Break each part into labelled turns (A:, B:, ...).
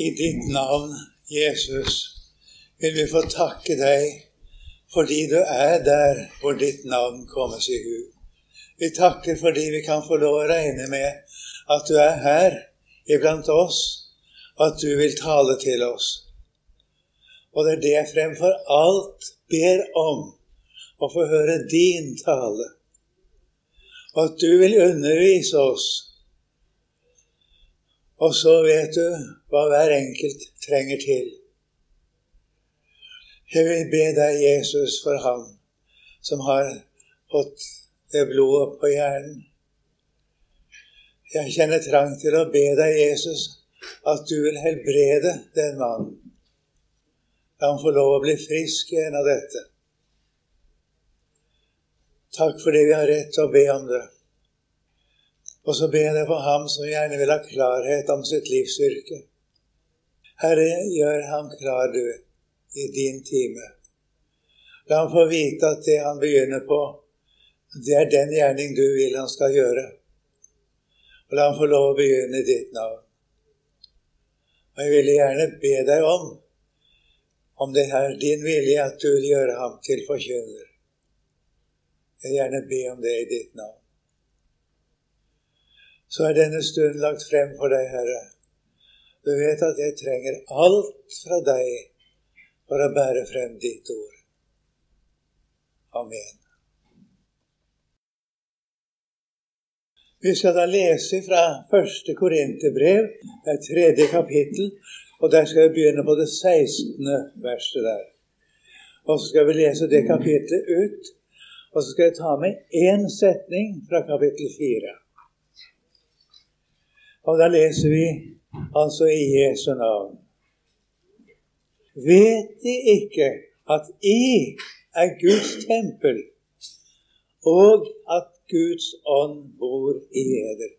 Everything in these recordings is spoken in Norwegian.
A: I ditt navn, Jesus, vil vi få takke deg fordi du er der hvor ditt navn kommes i hu. Vi takker fordi vi kan få lov å regne med at du er her iblant oss, og at du vil tale til oss. Og det er det jeg fremfor alt ber om, å få høre din tale. Og at du vil undervise oss og så vet du hva hver enkelt trenger til. Jeg vil be deg, Jesus, for ham som har fått det blodet på hjernen. Jeg kjenner trang til å be deg, Jesus, at du vil helbrede den mannen. La ham få lov å bli frisk igjen av dette. Takk fordi vi har rett til å be om det. Og så ber jeg for ham som gjerne vil ha klarhet om sitt livsyrke. Herre, gjør ham klar, du, i din time. La ham få vite at det han begynner på, det er den gjerning du vil han skal gjøre. Og la ham få lov å begynne i ditt navn. Og jeg ville gjerne be deg om, om det er din vilje at du vil gjøre ham til forkynner. Jeg vil gjerne be om det i ditt navn så er denne stunden lagt frem for deg, Herre. Du vet at jeg trenger alt fra deg for å bære frem ditt ord. Amen. Vi skal da lese fra første Korinterbrev, det er tredje kapittel, og der skal vi begynne på det 16. verset der. Og så skal vi lese det kapittelet ut, og så skal jeg ta med én setning fra kapittel fire. Og da leser vi altså i Jesu navn. Vet De ikke at I er Guds tempel, og at Guds ånd bor i eder?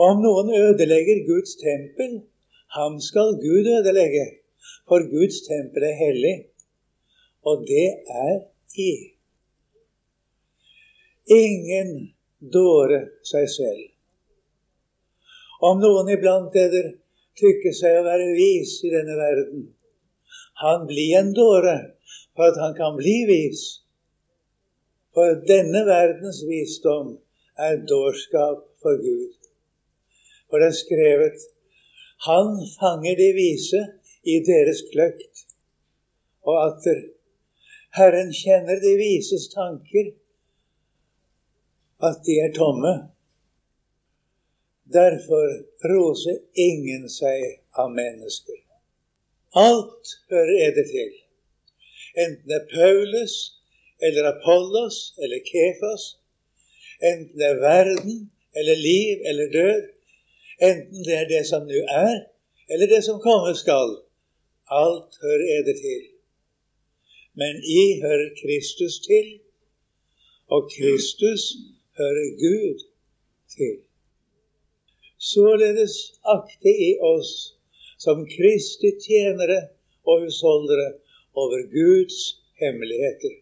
A: Om noen ødelegger Guds tempel, ham skal Gud ødelegge, for Guds tempel er hellig, og det er I. Ingen dåre seg selv. Om noen iblant eder tykker seg å være vis i denne verden, han blir en dåre for at han kan bli vis. For denne verdens visdom er dårskap for Gud. For det er skrevet Han fanger de vise i deres kløkt, og atter Herren kjenner de vises tanker, at de er tomme. Derfor roser ingen seg av mennesker. Alt hører eder til. Enten det er Paulus eller Apollos eller Kefas, enten det er verden eller liv eller død, enten det er det som nå er, eller det som komme skal. Alt hører eder til. Men I hører Kristus til, og Kristus hører Gud til. Således akte i oss som Kristi tjenere og husholdere over Guds hemmeligheter.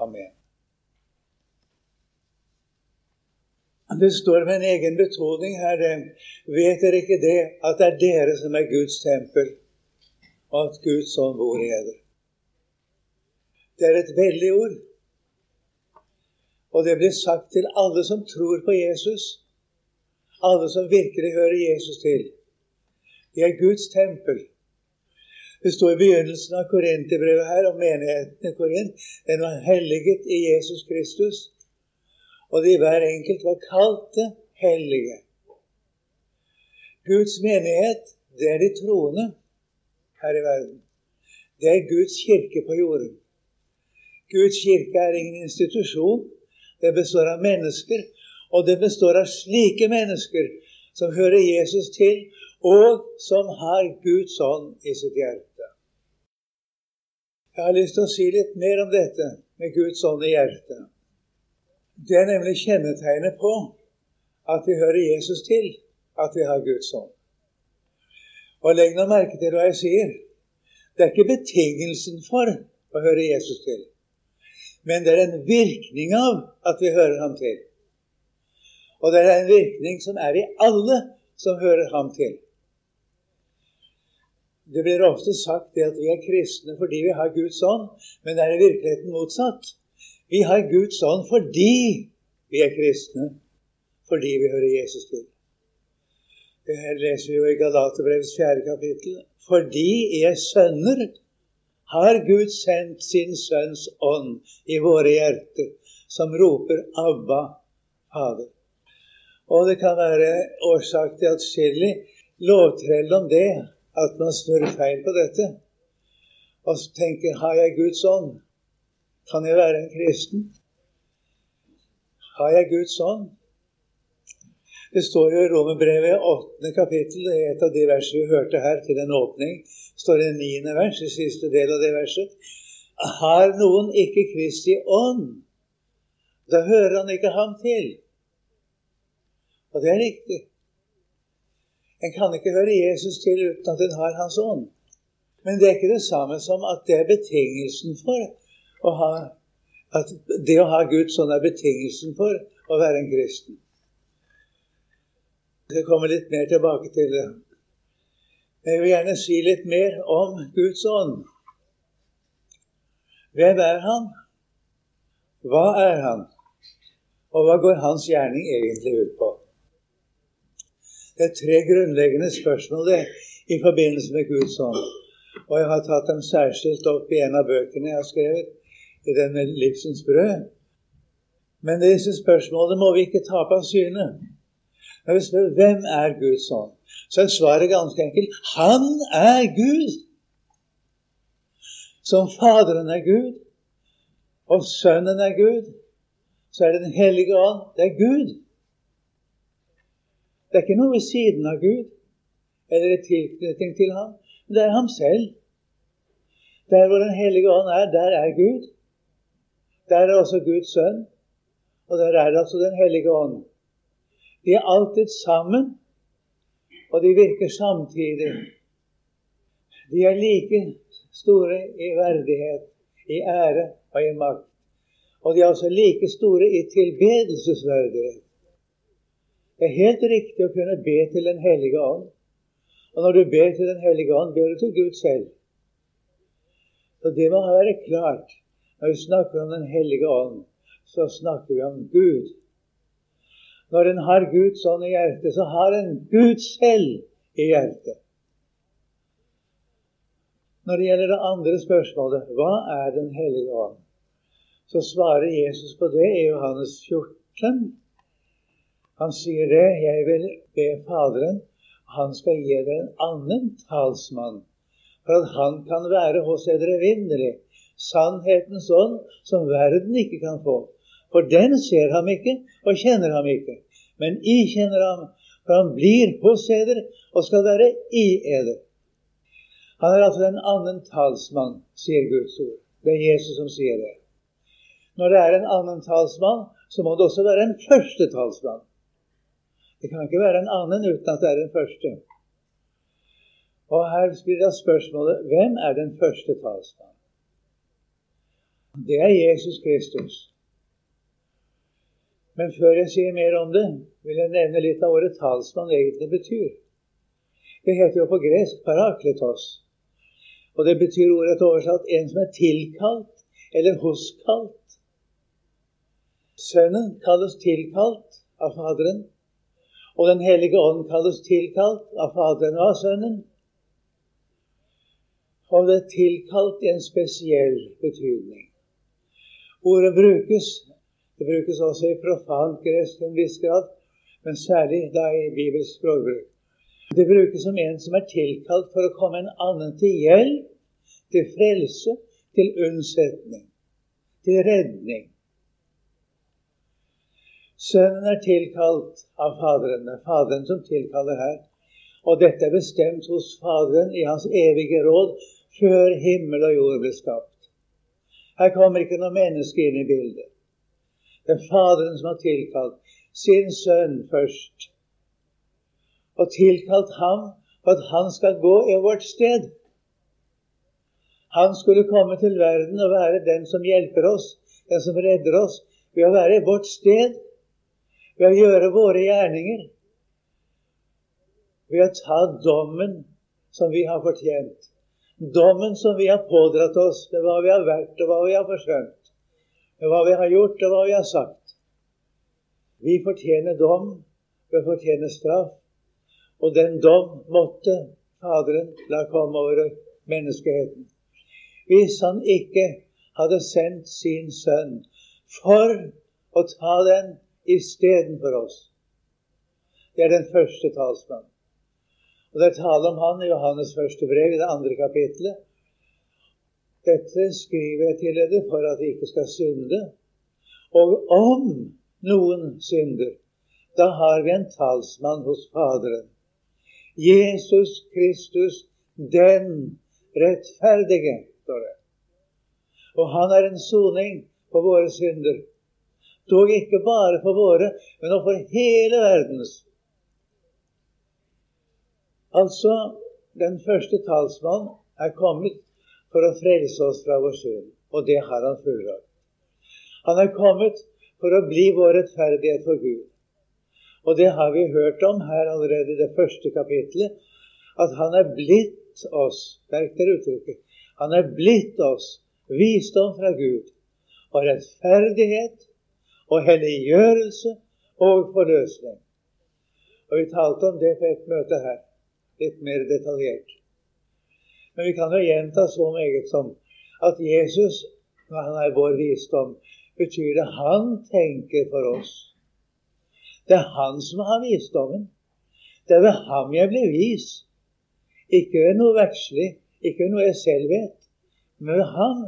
A: Amen. Det står med en egen betoning her. Vet dere ikke det, at det er dere som er Guds tempel, og at Guds ånd bor i dere? Det er et veldig ord. Og det blir sagt til alle som tror på Jesus alle som virkelig hører Jesus til. De er Guds tempel. Det står i begynnelsen av Korinterbrevet her om menigheten i Korint. Den var helliget i Jesus Kristus, og de hver enkelt var kalte hellige. Guds menighet, det er de troende her i verden. Det er Guds kirke på jorden. Guds kirke er ingen institusjon. Det består av mennesker og det består av slike mennesker som hører Jesus til, og som har Guds ånd i sitt hjerte. Jeg har lyst til å si litt mer om dette med Guds ånd i hjertet. Det er nemlig kjennetegnet på at vi hører Jesus til, at vi har Guds ånd. Og legg nå merke til hva jeg sier. Det er ikke betingelsen for å høre Jesus til, men det er en virkning av at vi hører ham til. Og det er en virkning som er i alle som hører ham til. Det blir ofte sagt at vi er kristne fordi vi har Guds ånd, men det er i virkeligheten motsatt. Vi har Guds ånd fordi vi er kristne, fordi vi hører Jesus til. Det her leser vi jo i Galaterbrevets fjerde kapittel. Fordi jeg sønner, har Gud sendt sin Sønns ånd i våre hjerter, som roper 'Abba, Fader'. Og det kan være årsak til atskillig lovtrell om det, at man snurrer feil på dette. Og tenker 'Har jeg Guds ånd? Kan jeg være en kristen?' Har jeg Guds ånd? Det står jo i Romerbrevet 8. kapittel, i et av de versene vi hørte her til en åpning, står det 9. vers, i siste del av det verset. Har noen ikke Kristi ånd, da hører han ikke ham til. Og det er riktig. En kan ikke høre Jesus til uten at en har hans ånd. Men det er ikke det samme som at det er betingelsen for å ha at det å ha Guds ånd er betingelsen for å være en kristen. Jeg skal litt mer tilbake til det. Jeg vil gjerne si litt mer om Guds ånd. Hvem er han? Hva er han? Og hva går hans gjerning egentlig ut på? Det er tre grunnleggende spørsmål det, i forbindelse med Guds ånd. Og jeg har tatt dem særskilt opp i en av bøkene jeg har skrevet, i denne Livsens brød. Men disse spørsmålene må vi ikke tape av syne. Når vi spør hvem er Guds ånd, så er svaret ganske enkelt han er Gud. Som Faderen er Gud, og Sønnen er Gud, så er det Den hellige ånd. Det er Gud. Det er ikke noe ved siden av Gud eller en tilknytning til ham, men det er ham selv. Der hvor Den hellige ånd er, der er Gud. Der er også Guds sønn, og der er det altså Den hellige ånd. De er alltid sammen, og de virker samtidig. De er like store i verdighet, i ære og i makt. Og de er også like store i tilbedelsesverdighet. Det er helt riktig å kunne be til Den hellige ånd. Og når du ber til Den hellige ånd, ber du til Gud selv. Så det må være klart. Når vi snakker om Den hellige ånd, så snakker vi om Gud. Når en har Guds ånd i hjertet, så har en Gud selv i hjertet. Når det gjelder det andre spørsmålet hva er Den hellige ånd, så svarer Jesus på det i Johannes 14. Han sier det. Jeg vil be Faderen, han skal gi dere en annen talsmann, for at han kan være hos dere evinnelig. Sannhetens ånd, som verden ikke kan få. For den ser ham ikke og kjenner ham ikke. Men I kjenner ham, for han blir hos eder og skal være i eder. Han er altså en annen talsmann, sier Guds ord. Det er Jesus som sier det. Når det er en annen talsmann, så må det også være en første talsmann. Det kan ikke være en annen uten at det er den første. Og her blir da spørsmålet hvem er den første talsmann? Det er Jesus Kristus. Men før jeg sier mer om det, vil jeg nevne litt av ordet talsmann egentlig betyr. Det heter jo på gresk 'parakletos'. Og det betyr ordet oversatt en som er tilkalt eller hoskalt. Sønnen kalles tilkalt av Faderen, og Den hellige ånd kalles tilkalt av Faderen og av Sønnen. Og det er tilkalt i en spesiell betydning. Ordet brukes det brukes også i profant gresk til en viss grad, men særlig da i bibelsk språkbruk. Det brukes som en som er tilkalt for å komme en annen til hjelp, til frelse, til unnsetning, til redning. Sønnen er tilkalt av Faderen. Er Faderen som tilkaller her. Og dette er bestemt hos Faderen i hans evige råd før himmel og jord ble skapt. Her kommer ikke noe menneske inn i bildet. Det er Faderen som har tilkalt sin sønn først. Og tilkalt ham for at han skal gå i vårt sted. Han skulle komme til verden og være den som hjelper oss, den som redder oss, ved å være i vårt sted, ved å gjøre våre gjerninger. ved å ta dommen som vi har fortjent. Dommen som vi har pådratt oss med hva vi har vært, og hva vi har forsømt. Med hva vi har gjort, og hva vi har sagt. Vi fortjener dom, vi fortjener straff. Og den dom måtte Faderen la komme over menneskeheten. Hvis han ikke hadde sendt sin sønn for å ta den istedenfor oss. Det er den første talsmannen. Og Det er tale om han i Johannes første brev i det andre kapitlet. Dette skriver jeg til dere for at de ikke skal synde. Og om noen synder, da har vi en talsmann hos Faderen. Jesus Kristus, den rettferdige, står det. Og han er en soning for våre synder. Dog ikke bare for våre, men også for hele verdens. Altså, den første talsmann er kommet for å frelse oss fra vår synd, og det har han fullrakt. Han er kommet for å bli vår rettferdighet for Gud. Og det har vi hørt om her allerede i det første kapitlet, at han er blitt oss Merk dere uttrykket. Han er blitt oss visdom fra Gud og rettferdighet og helliggjørelse og forløsning. Og Vi talte om det på et møte her litt mer detaljert. Men vi kan jo gjenta så meget som at Jesus, når han er vår visdom, betyr det han tenker for oss. Det er han som har visdommen. Det er ved ham jeg blir vis. Ikke ved noe verdslig, ikke ved noe jeg selv vet, men ved ham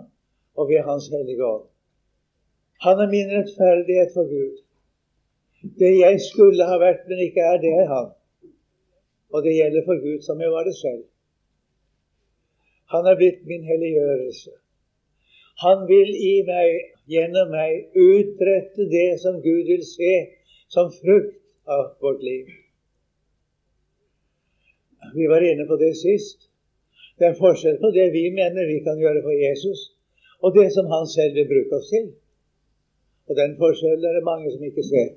A: og ved Hans hellige ånd. Han er min rettferdighet for Gud. Det jeg skulle ha vært, men ikke er, det er han. Og det gjelder for Gud som jeg var det selv. Han er blitt min helliggjørelse. Han vil i meg, gjennom meg, utrette det som Gud vil se som frukt av vårt liv. Vi var inne på det sist. Det er forskjell på det vi mener vi kan gjøre for Jesus, og det som han selv vil bruke oss til. Og den forskjellen er det mange som ikke ser.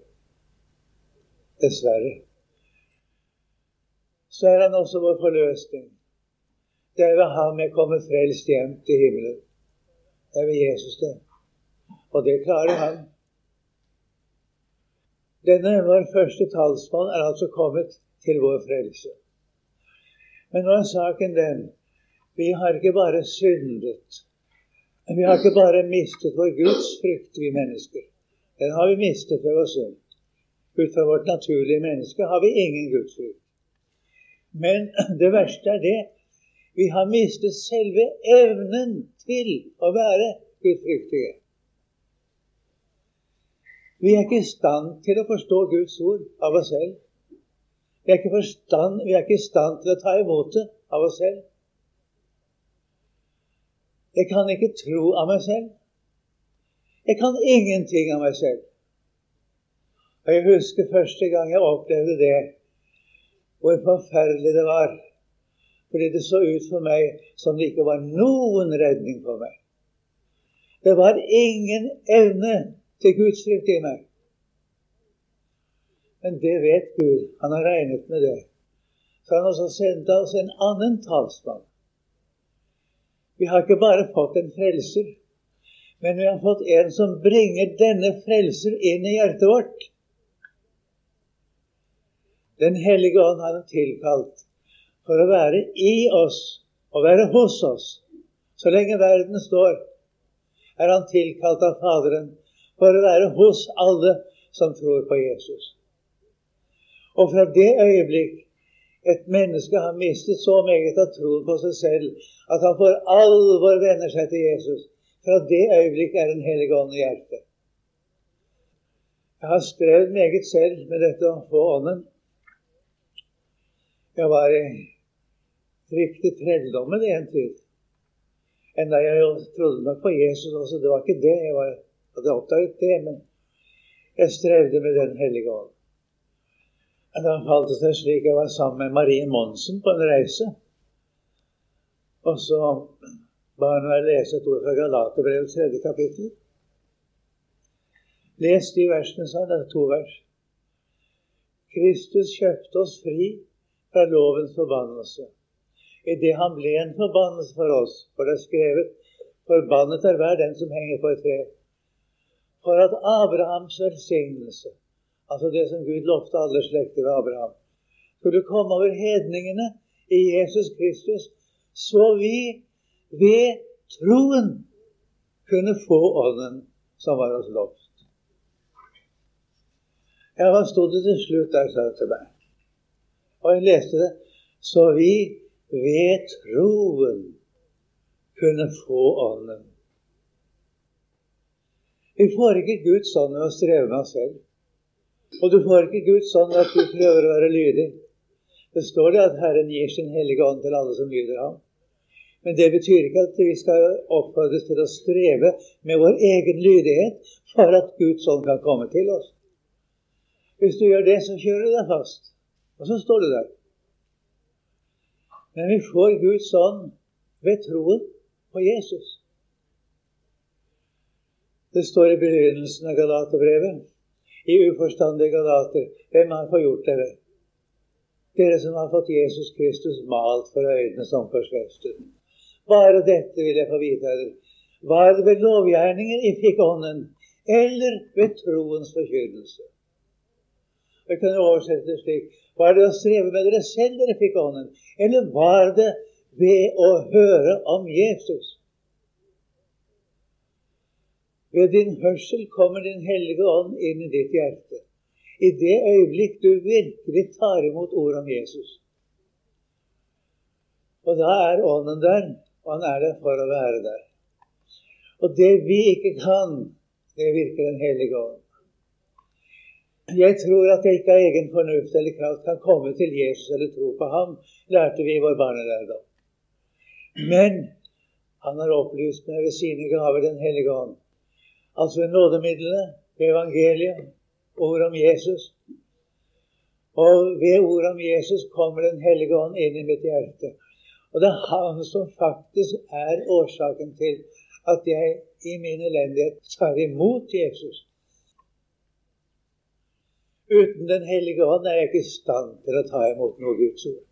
A: Dessverre så er han også vår forløsning. Det er ved ham jeg kommer frelst hjem til himmelen. Det er ved Jesus, det. Og det klarer han. Denne vår første talsmann er altså kommet til vår frelse. Men nå er saken den vi har ikke bare syndet. Vi har ikke bare mistet vår Guds frykt, vi mennesker. Den har vi mistet ved oss selv. Ut fra vårt naturlige menneske har vi ingen Guds frykt. Men det verste er det vi har mistet selve evnen til å være gudfryktige. Vi er ikke i stand til å forstå Guds ord av oss selv. Vi er ikke i stand til å ta imot det av oss selv. Jeg kan ikke tro av meg selv. Jeg kan ingenting av meg selv. Og Jeg husker første gang jeg opplevde det hvor forferdelig det var. Fordi det så ut for meg som det ikke var noen redning for meg. Det var ingen evne til Guds frykt i meg. Men det vet Gud. Han har regnet med det. Så han også sendte oss en annen talsmann. Vi har ikke bare fått en frelser, men vi har fått en som bringer denne frelser inn i hjertet vårt. Den hellige ånd har han tilkalt for å være i oss og være hos oss. Så lenge verden står, er han tilkalt av Faderen for å være hos alle som tror på Jesus. Og fra det øyeblikk et menneske har mistet så meget av troen på seg selv at han for alvor venner seg til Jesus, fra det øyeblikk er Den hellige ånd i hjertet. Jeg har strevd meget selv med dette å få Ånden. Jeg var i riktig trelldommen i en tid. Enda jeg trodde nok på Jesus også. Det var ikke det. Jeg var, hadde oppdaget det. Men jeg strevde med Den hellige ånd. Da falt det seg slik jeg var sammen med Marie Monsen på en reise. Og så ba hun meg lese et ord fra Galaterbrevets tredje kapittel. Les de versene, sa Det er to vers. Kristus kjøpte oss fri fra lovens forbannelse. Idet han ble en forbannelse for oss, for det er skrevet Forbannet er hver den som henger på et tre. For at Abrahams velsignelse, altså det som Gud lovte alle slekter ved Abraham, skulle komme over hedningene i Jesus Kristus, så vi ved troen kunne få Ånden som var oss lovt. Ja, hva sto det til slutt der, sa til meg. Og jeg leste det. Så vi ved troen kunne få Ånden. Vi får ikke Guds ånd ved å streve med oss selv. Og du får ikke Guds ånd at du prøver å være lydig. Det står det at Herren gir sin hellige ånd til alle som lyder ham. Men det betyr ikke at vi skal oppfordres til å streve med vår egen lydighet for at Guds ånd kan komme til oss. Hvis du gjør det, så kjører du deg fast. Og så står du der. Men vi får Guds ånd ved troen på Jesus. Det står i begynnelsen av Galaterbrevet, i uforstandige galater, hvem har forgjort dere? Dere som har fått Jesus Kristus malt for øynene som korsfestet. Bare dette vil jeg få vite av dere. Var det ved lovgjerninger I fikk ånden, eller ved troens forkynnelse? Jeg kan oversette det slik. Var det å streve med dere selv dere fikk ånden, eller var det ved å høre om Jesus. Ved din hørsel kommer Din hellige ånd inn i ditt hjerte. I det øyeblikk du virkelig tar imot ordet om Jesus. Og da er Ånden der, og han er der for å være der. Og det vi ikke kan, det virker Den hellige ånd. Jeg tror at jeg ikke av egen fornuft eller kraft kan komme til Jesus eller tro på ham, lærte vi i vår barnelærdom. Men han har opplyst meg ved sine gaver Den hellige ånd. Altså nådemidlene, ved evangeliet, ord om Jesus. Og ved ordet om Jesus kommer Den hellige ånd inn i mitt hjerte. Og det er han som faktisk er årsaken til at jeg i min elendighet tar imot Jesus. Uten Den hellige ånd er jeg ikke i stand til å ta imot noe Guds ord.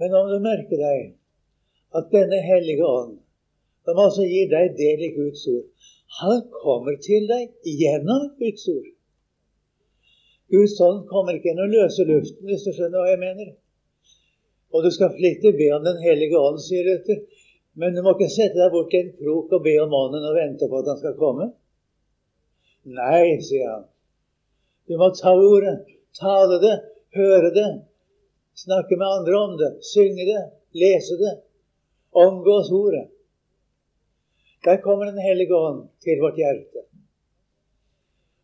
A: Men om du merker deg at denne hellige ånd, som altså gir deg del i Guds ord, han kommer til deg gjennom Guds ord. Guds ånd kommer ikke inn og løser luften, hvis du skjønner hva jeg mener. Og du skal flittig be om Den hellige ånd, sier Luther. Men du må ikke sette deg bort til en krok og be om ånden og vente på at han skal komme. Nei, sier han. Du må ta ordet, tale det, høre det, snakke med andre om det, synge det, lese det, omgås Ordet. Der kommer Den hellige ånd til vårt hjerte.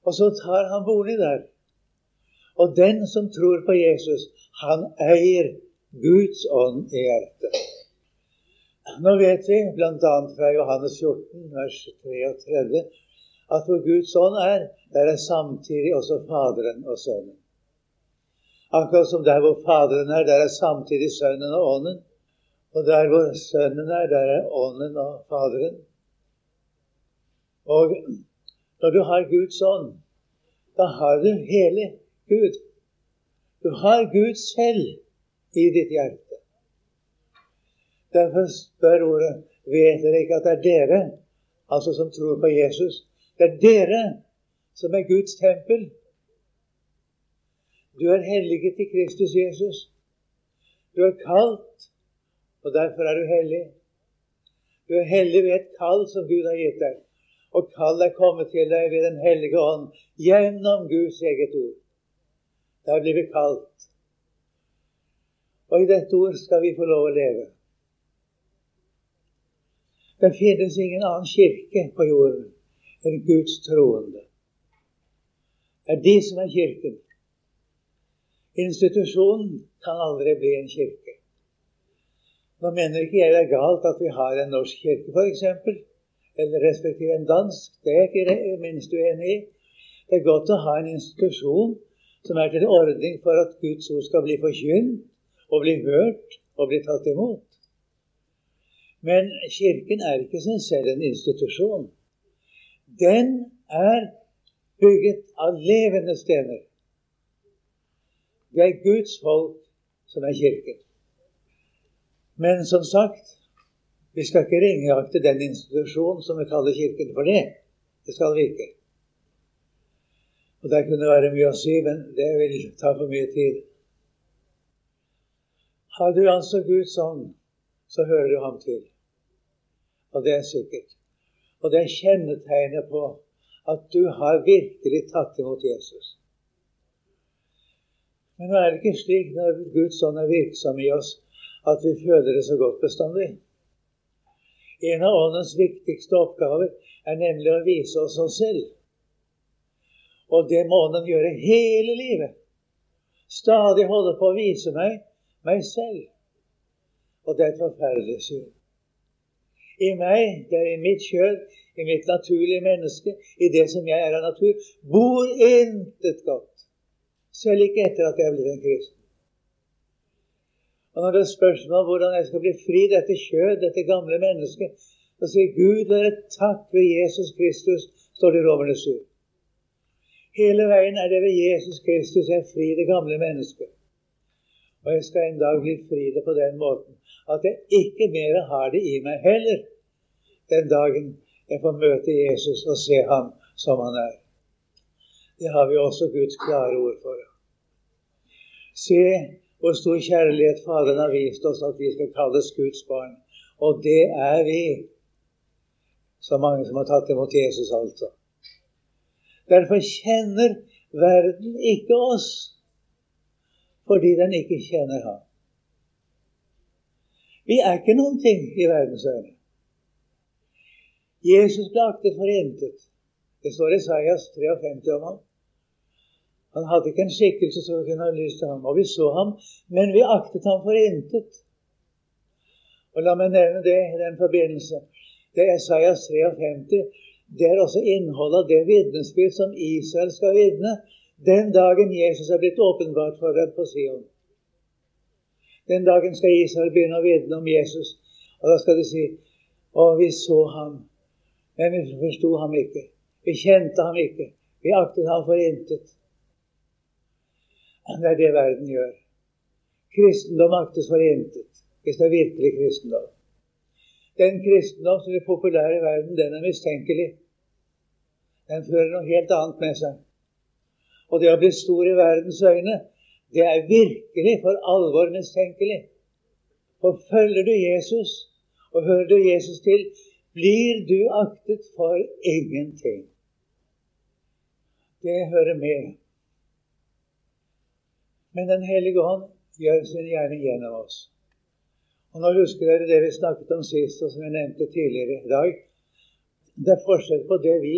A: Og så tar han bolig der. Og den som tror på Jesus, han eier Guds ånd i hjertet. Nå vet vi, bl.a. fra Johannes 14, vers 33, at hvor Guds ånd er, der er samtidig også Faderen og Sønnen. Akkurat som der hvor Faderen er, der er samtidig Sønnen og Ånden. Og der hvor Sønnen er, der er Ånden og Faderen. Og når du har Guds ånd, da har du hele Gud. Du har Gud selv i ditt hjerte. Derfor spør ordet Vet dere ikke at det er dere, altså som tror på Jesus, det er dere som er Guds tempel? Du er helliget i Kristus Jesus. Du er kalt og derfor er du hellig. Du er hellig ved et kall som Gud har gitt deg. Og kall er kommet til deg ved Den hellige ånd gjennom Guds eget ord. Da blir vi kalt. Og i dette ord skal vi få lov å leve. Det finnes ingen annen kirke på jorden enn Guds troende. Det er de som er kirken. Institusjonen kan aldri bli en kirke. Nå mener ikke jeg det er galt at vi har en norsk kirke, f.eks., eller respektive en dansk. Det er ikke minst uenig i. Det er godt å ha en institusjon som er til ordning for at Guds ord skal bli forkynt og bli hørt og bli tatt imot. Men Kirken er ikke som selv en institusjon. Den er bygget av levende stener. Det er Guds folk som er Kirken. Men som sagt, vi skal ikke ringeakte den institusjonen som vi kaller Kirken for det. Det skal vi ikke. Og Der kunne det være mye å si, men det vil ta for mye tid. Har du altså Guds ånd, så hører du ham til. Og det er sikkert. Og det er kjennetegnet på at du har virkelig tatt imot Jesus. Men nå er det ikke slik når Guds ånd er virksom i oss, at vi føler det så godt bestandig. En av Åndens viktigste oppgaver er nemlig å vise oss oss selv. Og det må Ånden gjøre hele livet. Stadig holde på å vise meg meg selv. Og det er et forferdelig syn. I meg, det er i mitt kjød, i mitt naturlige menneske, i det som jeg er av natur, bor intet godt. Selv ikke etter at jeg blitt en kristen. Og når det er spørsmål om hvordan jeg skal bli fri dette kjød, dette gamle mennesket, så sier Gud være takk ved Jesus Kristus, står det i Romerne 7. Hele veien er det ved Jesus Kristus jeg fri det gamle mennesket. Og jeg skal en dag bli fri det på den måten at jeg ikke mer har det i meg heller den dagen jeg får møte Jesus og se ham som han er. Det har vi også Guds klare ord for. Se hvor stor kjærlighet Faderen har vist oss at vi skal kalles Guds barn. Og det er vi. Så mange som har tatt imot Jesus, altså. Derfor kjenner verden ikke oss fordi den ikke kjenner ham. Vi er ikke noen ting i verdens øyne. Jesus ble aktet for intet. Det står i Isaias 53 om ham. Han hadde ikke en skikkelse som kunne ha lyst til ham. Og vi så ham, men vi aktet ham for intet. Og La meg nevne det i den forbindelse. Det er Esaias 53. Det er også innholdet av det vitnesbyrd som Israel skal vitne den dagen Jesus er blitt åpenbart for dem på Sion. Den dagen skal Israel begynne å vitne om Jesus. Og da skal de si Å, vi så ham, men vi forsto ham ikke. Vi kjente ham ikke. Vi aktet ham for intet. Det er det verden gjør. Kristendom aktes for intet hvis det er virkelig kristendom. Den kristendom som er populær i verden, den er mistenkelig. Den fører noe helt annet med seg. Og det å bli stor i verdens øyne, det er virkelig for alvor mistenkelig. For følger du Jesus, og hører du Jesus til, blir du aktet for ingenting. Det hører med. Men Den hellige ånd gjør sin gjerning gjennom oss. Og Nå husker dere det vi snakket om sist, og som jeg nevnte tidligere i dag. Det er forskjell på det vi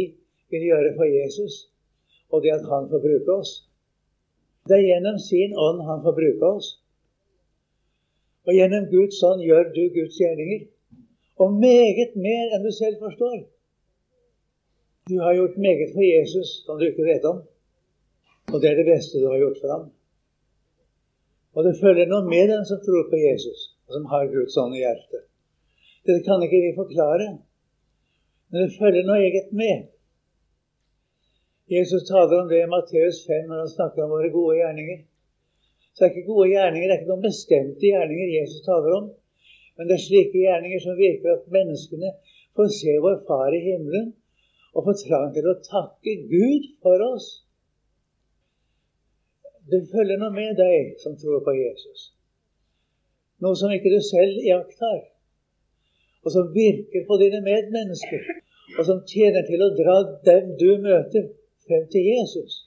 A: vil gjøre for Jesus, og det at han får bruke oss. Det er gjennom sin ånd han får bruke oss. Og gjennom Guds ånd gjør du Guds gjerninger. Og meget mer enn du selv forstår. Du har gjort meget for Jesus som du ikke vet om. Og det er det beste du har gjort for ham. Og det følger noe med den som tror på Jesus, og som har Guds ånd i hjertet. Dette kan ikke vi forklare, men det følger noe eget med. Jesus taler om det i Matteus 5 når han snakker om våre gode gjerninger. Så det er ikke gode gjerninger, det er ikke noen bestemte gjerninger Jesus taler om. Men det er slike gjerninger som virker at menneskene får se vår Far i himmelen og får trang til å takke Gud for oss det følger noe med deg som tror på Jesus. Noe som ikke du selv iakttar, og som virker på dine medmennesker, og som tjener til å dra dem du møter, frem til Jesus.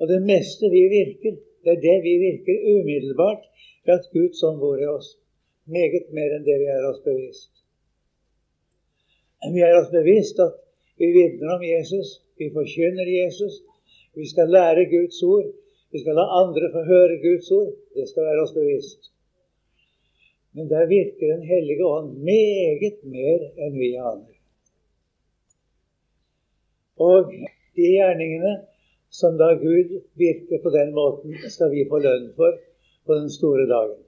A: Og det meste vi virker, det er det vi virker umiddelbart ved at Gud sånn bor i oss. Meget mer enn det vi er oss bevisst. Vi er oss bevisst at vi vitner om Jesus, vi forkynner Jesus, vi skal lære Guds ord. Vi skal la andre få høre Guds ord. Det skal være oss bevisst. Men der virker Den hellige ånd meget mer enn vi aner. Og de gjerningene som da Gud virker på den måten, skal vi få lønn for på den store dagen.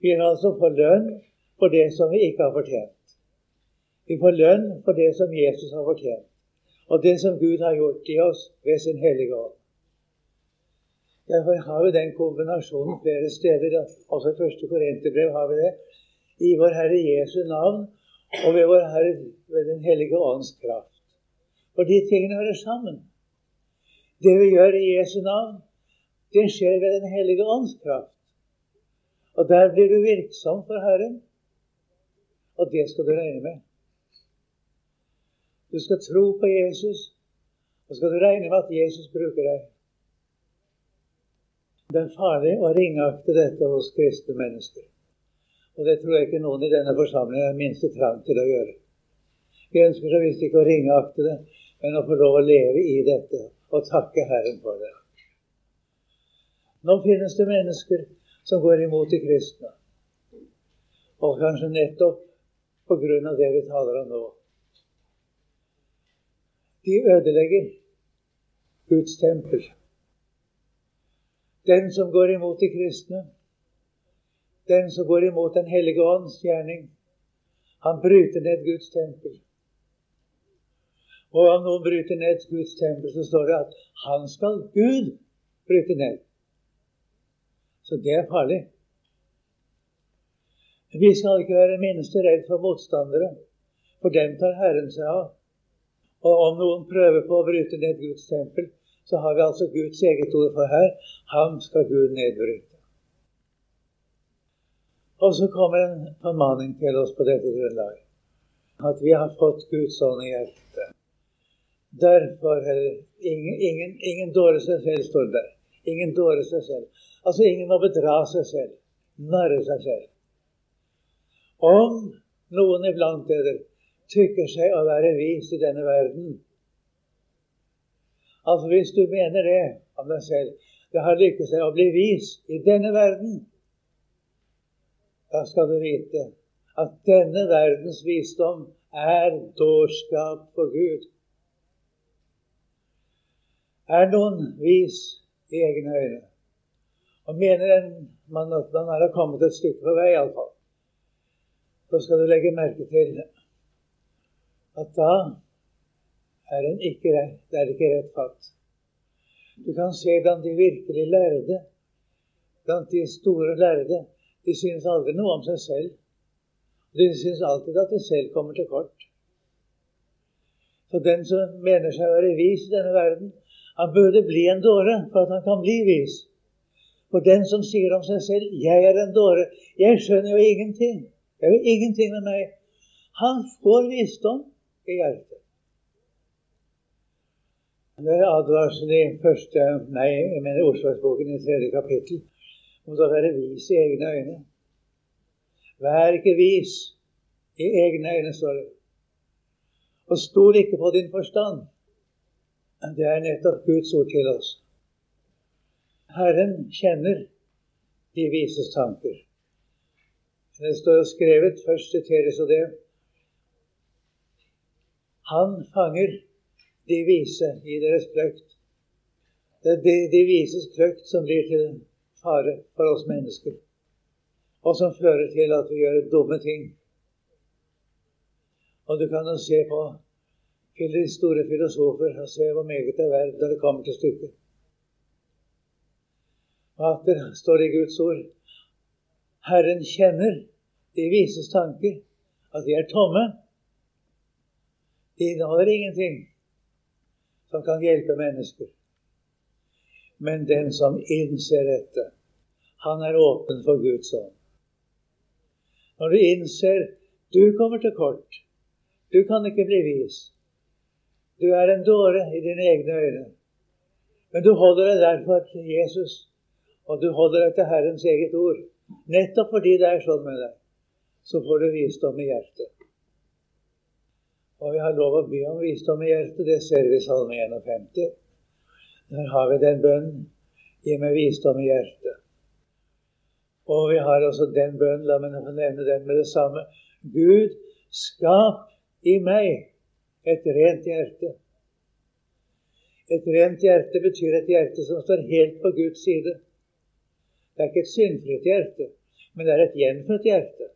A: Vi har altså få lønn for det som vi ikke har fortjent. Vi får lønn for det som Jesus har fortjent og det som Gud har gjort i oss ved sin hellige ånd. Derfor har vi den kombinasjonen flere steder. Også i første Korinterbrev har vi det. I vår Herre Jesu navn og ved vår Herre ved Den hellige ånds kraft. For de tingene hører sammen. Det vi gjør i Jesu navn, det skjer ved Den hellige ånds kraft. Og der blir du virksom for Herren. Og det skal du regne med. Du skal tro på Jesus, og skal du regne med at Jesus bruker deg. Det er farlig å ringakte dette hos kristne mennesker. Og det tror jeg ikke noen i denne forsamlingen er minste trang til å gjøre. Vi ønsker så visst ikke å ringakte det, men å få lov å leve i dette og takke Herren for det. Nå finnes det mennesker som går imot de kristne. Og kanskje nettopp på grunn av det vi taler om nå. De ødelegger Guds tempel. Den som går imot de kristne, den som går imot Den hellige ånds gjerning, han bryter ned Guds tempel. Og om noen bryter ned Guds tempel, så står det at han skal Gud bryte ned. Så det er farlig. Vi skal ikke være minste redd for motstandere, for dem tar Herren seg av. Og om noen prøver på å bryte ned Guds tempel, så har vi altså Guds eget ord for her. Ham skal Gud nedbryte. Og så kommer en formaning til oss på dette grunnlaget. At vi har fått Guds ånd i hjertet. Derfor er ingen, ingen, ingen dåre seg selv, står det der. Ingen dåre seg selv. Altså ingen må bedra seg selv. Narre seg selv. Om noen iblant dere tykker seg å være vis i denne verden. Altså hvis du mener det om deg selv, det har lykkes deg å bli vis i denne verden da skal du vite at denne verdens visdom er dårskap for Gud. Er noen vis i egne øyne? Og mener en man at man har kommet et stykke på vei, iallfall, så skal du legge merke til at da er en ikke rett, det er ikke rett fatt. Du kan se blant de virkelig lærde, blant de store lærde, de synes aldri noe om seg selv. De synes alltid at de selv kommer til kort. Så den som mener seg å være vis i denne verden, han burde bli en dåre for at han kan bli vis. For den som sier om seg selv 'Jeg er en dåre', 'Jeg skjønner jo ingenting', 'Det er jo ingenting med meg', han får visdom i hjertet. Det er advarsel i første, nei, jeg mener Osloboken i tredje kapittel mot å være vis i egne øyne. Vær ikke vis i egne øyne, står det. Og stol ikke på din forstand. Det er nettopp Guds ord til oss. Herren kjenner de vises tanker. Det står skrevet, først siteres og det Han fanger de vise i deres kløkt. Det er de, de vises kløkt som blir til fare for oss mennesker, og som fører til at vi gjør dumme ting. Og du kan jo se på til de store filosofer og se hvor meget det er verdt når det kommer til stykket. Og atter står det i Guds ord Herren kjenner de vises tanker, at de er tomme. De inneholder ingenting som kan hjelpe mennesker. Men den som innser dette, han er åpen for Guds ånd. Når du innser du kommer til kort, du kan ikke bli vis, du er en dåre i dine egne øyne, men du holder deg derfor til Jesus, og du holder deg til Herrens eget ord. Nettopp fordi det er sånn med deg, så får du visdom i hjertet. Og vi har lov å be om visdom i hjertet. Det ser vi i Salme 51. Der har vi den bønnen. Gi meg visdom i hjertet. Og vi har også den bønnen, la meg få nevne den med det samme. Gud, skap i meg et rent hjerte. Et rent hjerte betyr et hjerte som står helt på Guds side. Det er ikke et syndfritt hjerte, men det er et gjenfødt hjerte.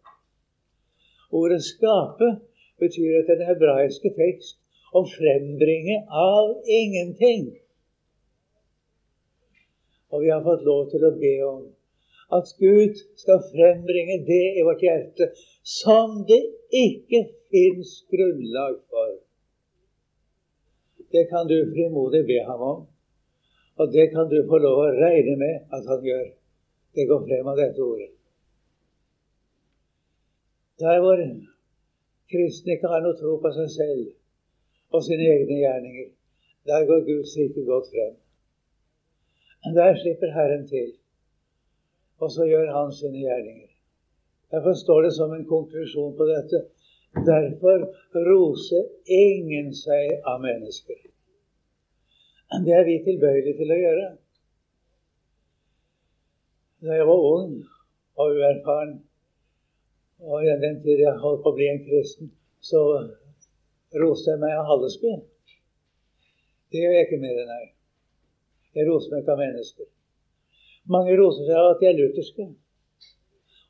A: Ordet 'skape' betyr at den hebraiske tekst å frembringe av ingenting. Og vi har fått lov til å be om at Gud skal frembringe det i vårt hjerte som det ikke fins grunnlag for. Det kan du frimodig be ham om, og det kan du få lov å regne med at han gjør. Det går frem av dette ordet. Der hvor kristne ikke har noe tro på seg selv og sine egne gjerninger, der går Guds rike godt frem. Men der slipper Herren til og så gjør han sine gjerninger. Derfor står det som en konklusjon på dette Derfor roser ingen seg av mennesker. Det er vi tilbøyelige til å gjøre. Da jeg var ung og uerfaren, og i den tid jeg holdt på å bli en kristen, så roste jeg meg av Hallesby. Det gjør jeg ikke mer enn jeg. Jeg roser meg ikke av mennesker. Mange roser seg av at de er lutherske.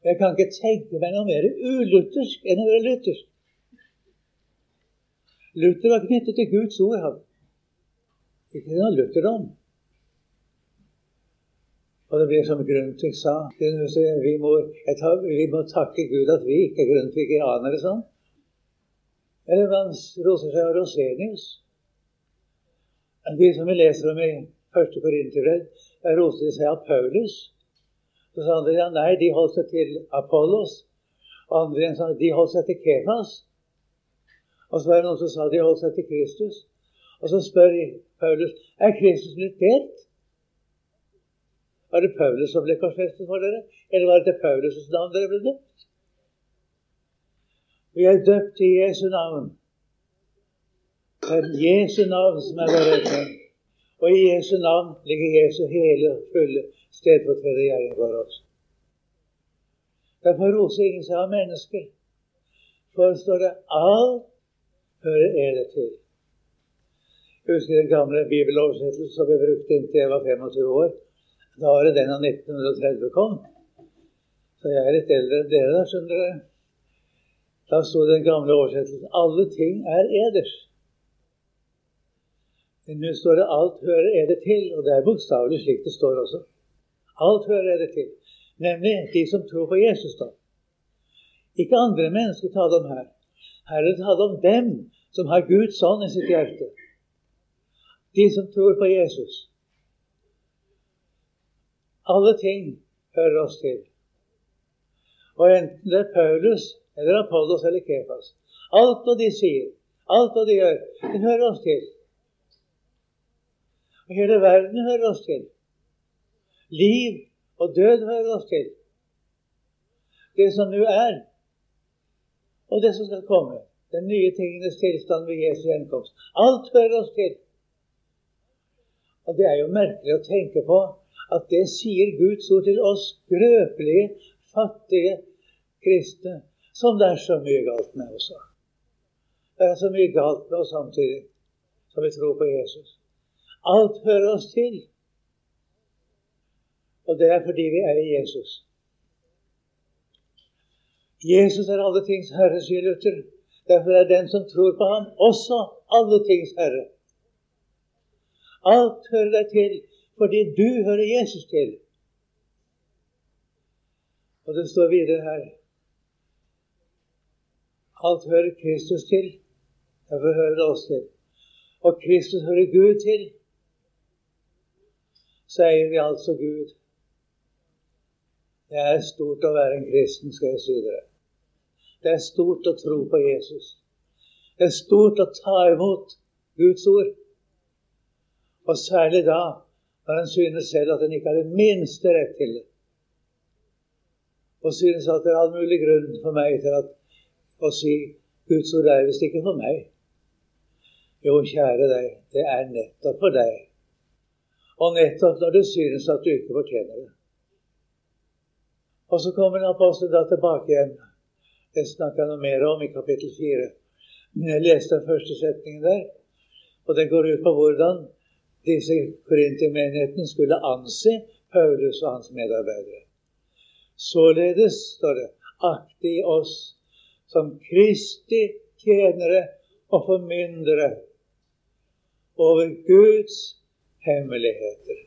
A: Og jeg kan ikke tenke meg noe mer uluthersk enn å være luthersk. Luther var knyttet til Guds ord. Han. Ikke til noe lutherdom. Og det blir som Grundtvig sa vi må, tar, vi må, takke Gud at vi ikke er grundtvigianere sånn. Eller man roser seg av Rosenius. De som vi leser om i første Korinterbrev, roste seg av Paulus. Så sa andre ja, nei, de holdt seg til Apollos. Og andre sa de holdt seg til Kephas. Og så var det noen som sa de holdt seg til Kristus. Og så spør Paulus er Kristus blitt delt. Var det Paulus som ble korsfestet for dere, eller var det til Paulus' navn dere ble døpt? Vi er døpt i Jesu navn. Det er Jesu navn som er vår redning. Og i Jesu navn ligger Jesu hele fulle stedfortredergjerning for oss. Derfor roser ingen seg av mennesker. For står det alt hører er til. Jeg husker den gamle bibeloversettelsen som vi brukte inntil jeg var 25 år. Da var det den av 1930 kom. Så jeg er litt eldre enn dere, da, skjønner dere. Da sto den gamle oversettelsen 'Alle ting er eders'. Men nå står det 'alt hører eder til', og det er bokstavelig slik det står også. Alt hører eder til. Nemlig de som tror på Jesus, da. Ikke andre mennesker taler om her. Her er det tale om dem som har Guds ånd i sitt hjerte. De som tror på Jesus. Alle ting hører oss til. Og enten det er Paulus eller Apollos eller Kephas Alt hva de sier, alt hva de gjør, det hører oss til. Og hele verden hører oss til. Liv og død hører oss til. Det som nå er, og det som skal komme. Den nye tingenes tilstand ved Jesu gjenkomst. Alt hører oss til. Og det er jo merkelig å tenke på at det sier Guds ord til oss skrøpelige, fattige kristne, som det er så mye galt med også. Det er så mye galt med oss samtidig som vi tror på Jesus. Alt hører oss til. Og det er fordi vi er i Jesus. Jesus er alle tings herre, sier Luther. Derfor er den som tror på ham, også alle tings herre. Alt hører deg til fordi du hører Jesus til. Og det står videre her Alt hører Kristus til. Derfor hører det oss til. Og Kristus hører Gud til sier vi altså Gud. Det er stort å være en kristen, skal jeg si dere. Det er stort å tro på Jesus. Det er stort å ta imot Guds ord. Og særlig da når en synes selv at en ikke har det minste rett til det. Og synes at det er all mulig grunn for meg til at, å si Guds ord er visst ikke for meg. Jo, kjære deg, det er nettopp for deg og nettopp når du synes at du ikke fortjener det. Og så kommer apostelen da tilbake igjen. Det snakker jeg noe mer om i kapittel 4. Men jeg leste den første setningen der, og den går ut på hvordan disse korintermenighetene skulle anse Paulus og hans medarbeidere. Således, står det, akte i oss som Kristi tjenere og formyndere over Guds hemmeligheter.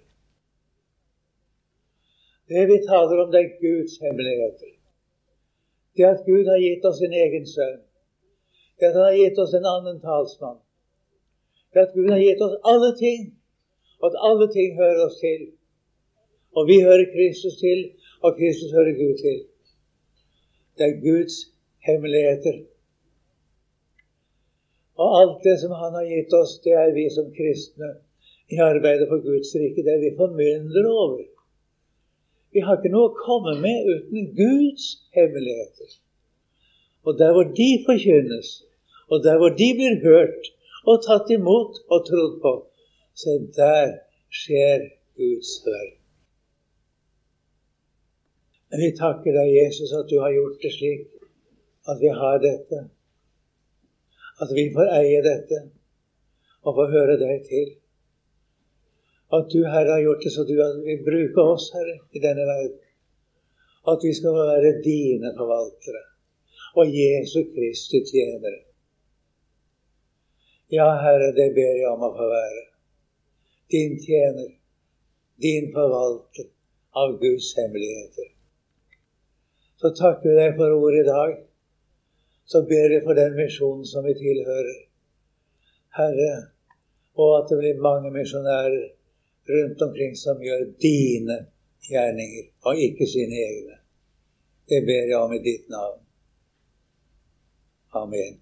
A: Det vi taler om, det er Guds hemmeligheter. Det at Gud har gitt oss sin egen sønn. Det at han har gitt oss en annen talsmann. Det at Gud har gitt oss alle ting, at alle ting hører oss til. Og vi hører Kristus til, og Kristus hører Gud til. Det er Guds hemmeligheter. Og alt det som Han har gitt oss, det er vi som kristne i arbeidet for Guds rike. Det er vi formyndere over. Vi har ikke noe å komme med uten Guds hemmeligheter. Og der hvor de forkynnes, og der hvor de blir hørt og tatt imot og trodd på, så der skjer Guds verk. Vi takker deg, Jesus, at du har gjort det slik at vi har dette. At vi får eie dette og få høre deg til. At du, Herre, har gjort det så du vil bruke oss, Herre, i denne verden. At vi skal være dine forvaltere og Jesu Kristi tjenere. Ja, Herre, det ber jeg om å få være. Din tjener, din forvalter av Guds hemmeligheter. Så takker vi deg for ordet i dag. Så ber vi for den misjonen som vi tilhører. Herre, og at det blir mange misjonærer rundt omkring som gjør dine gjerninger, og ikke sine egne. Det ber jeg om i ditt navn. Amen.